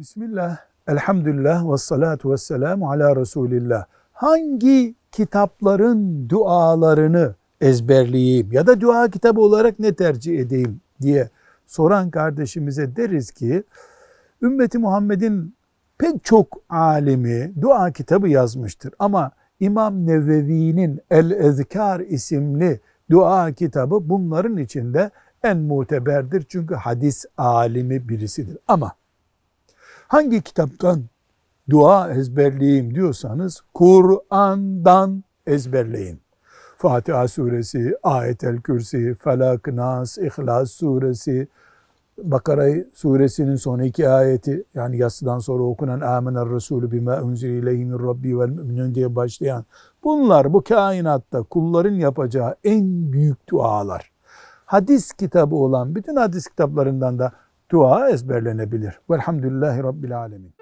Bismillah, elhamdülillah ve salatu ve selamu ala Resulillah. Hangi kitapların dualarını ezberleyeyim ya da dua kitabı olarak ne tercih edeyim diye soran kardeşimize deriz ki ümmeti Muhammed'in pek çok alimi dua kitabı yazmıştır ama İmam Nevevi'nin El Ezkar isimli dua kitabı bunların içinde en muteberdir çünkü hadis alimi birisidir. Ama hangi kitaptan dua ezberleyeyim diyorsanız Kur'an'dan ezberleyin. Fatiha suresi, Ayetel Kürsi, Felak, Nas, İhlas suresi, Bakara suresinin son iki ayeti yani yatsıdan sonra okunan Amener Resulü bima unzile ileyhi Rabbi vel müminun diye başlayan bunlar bu kainatta kulların yapacağı en büyük dualar. Hadis kitabı olan bütün hadis kitaplarından da dua ezberlenebilir. Velhamdülillahi Rabbil Alemin.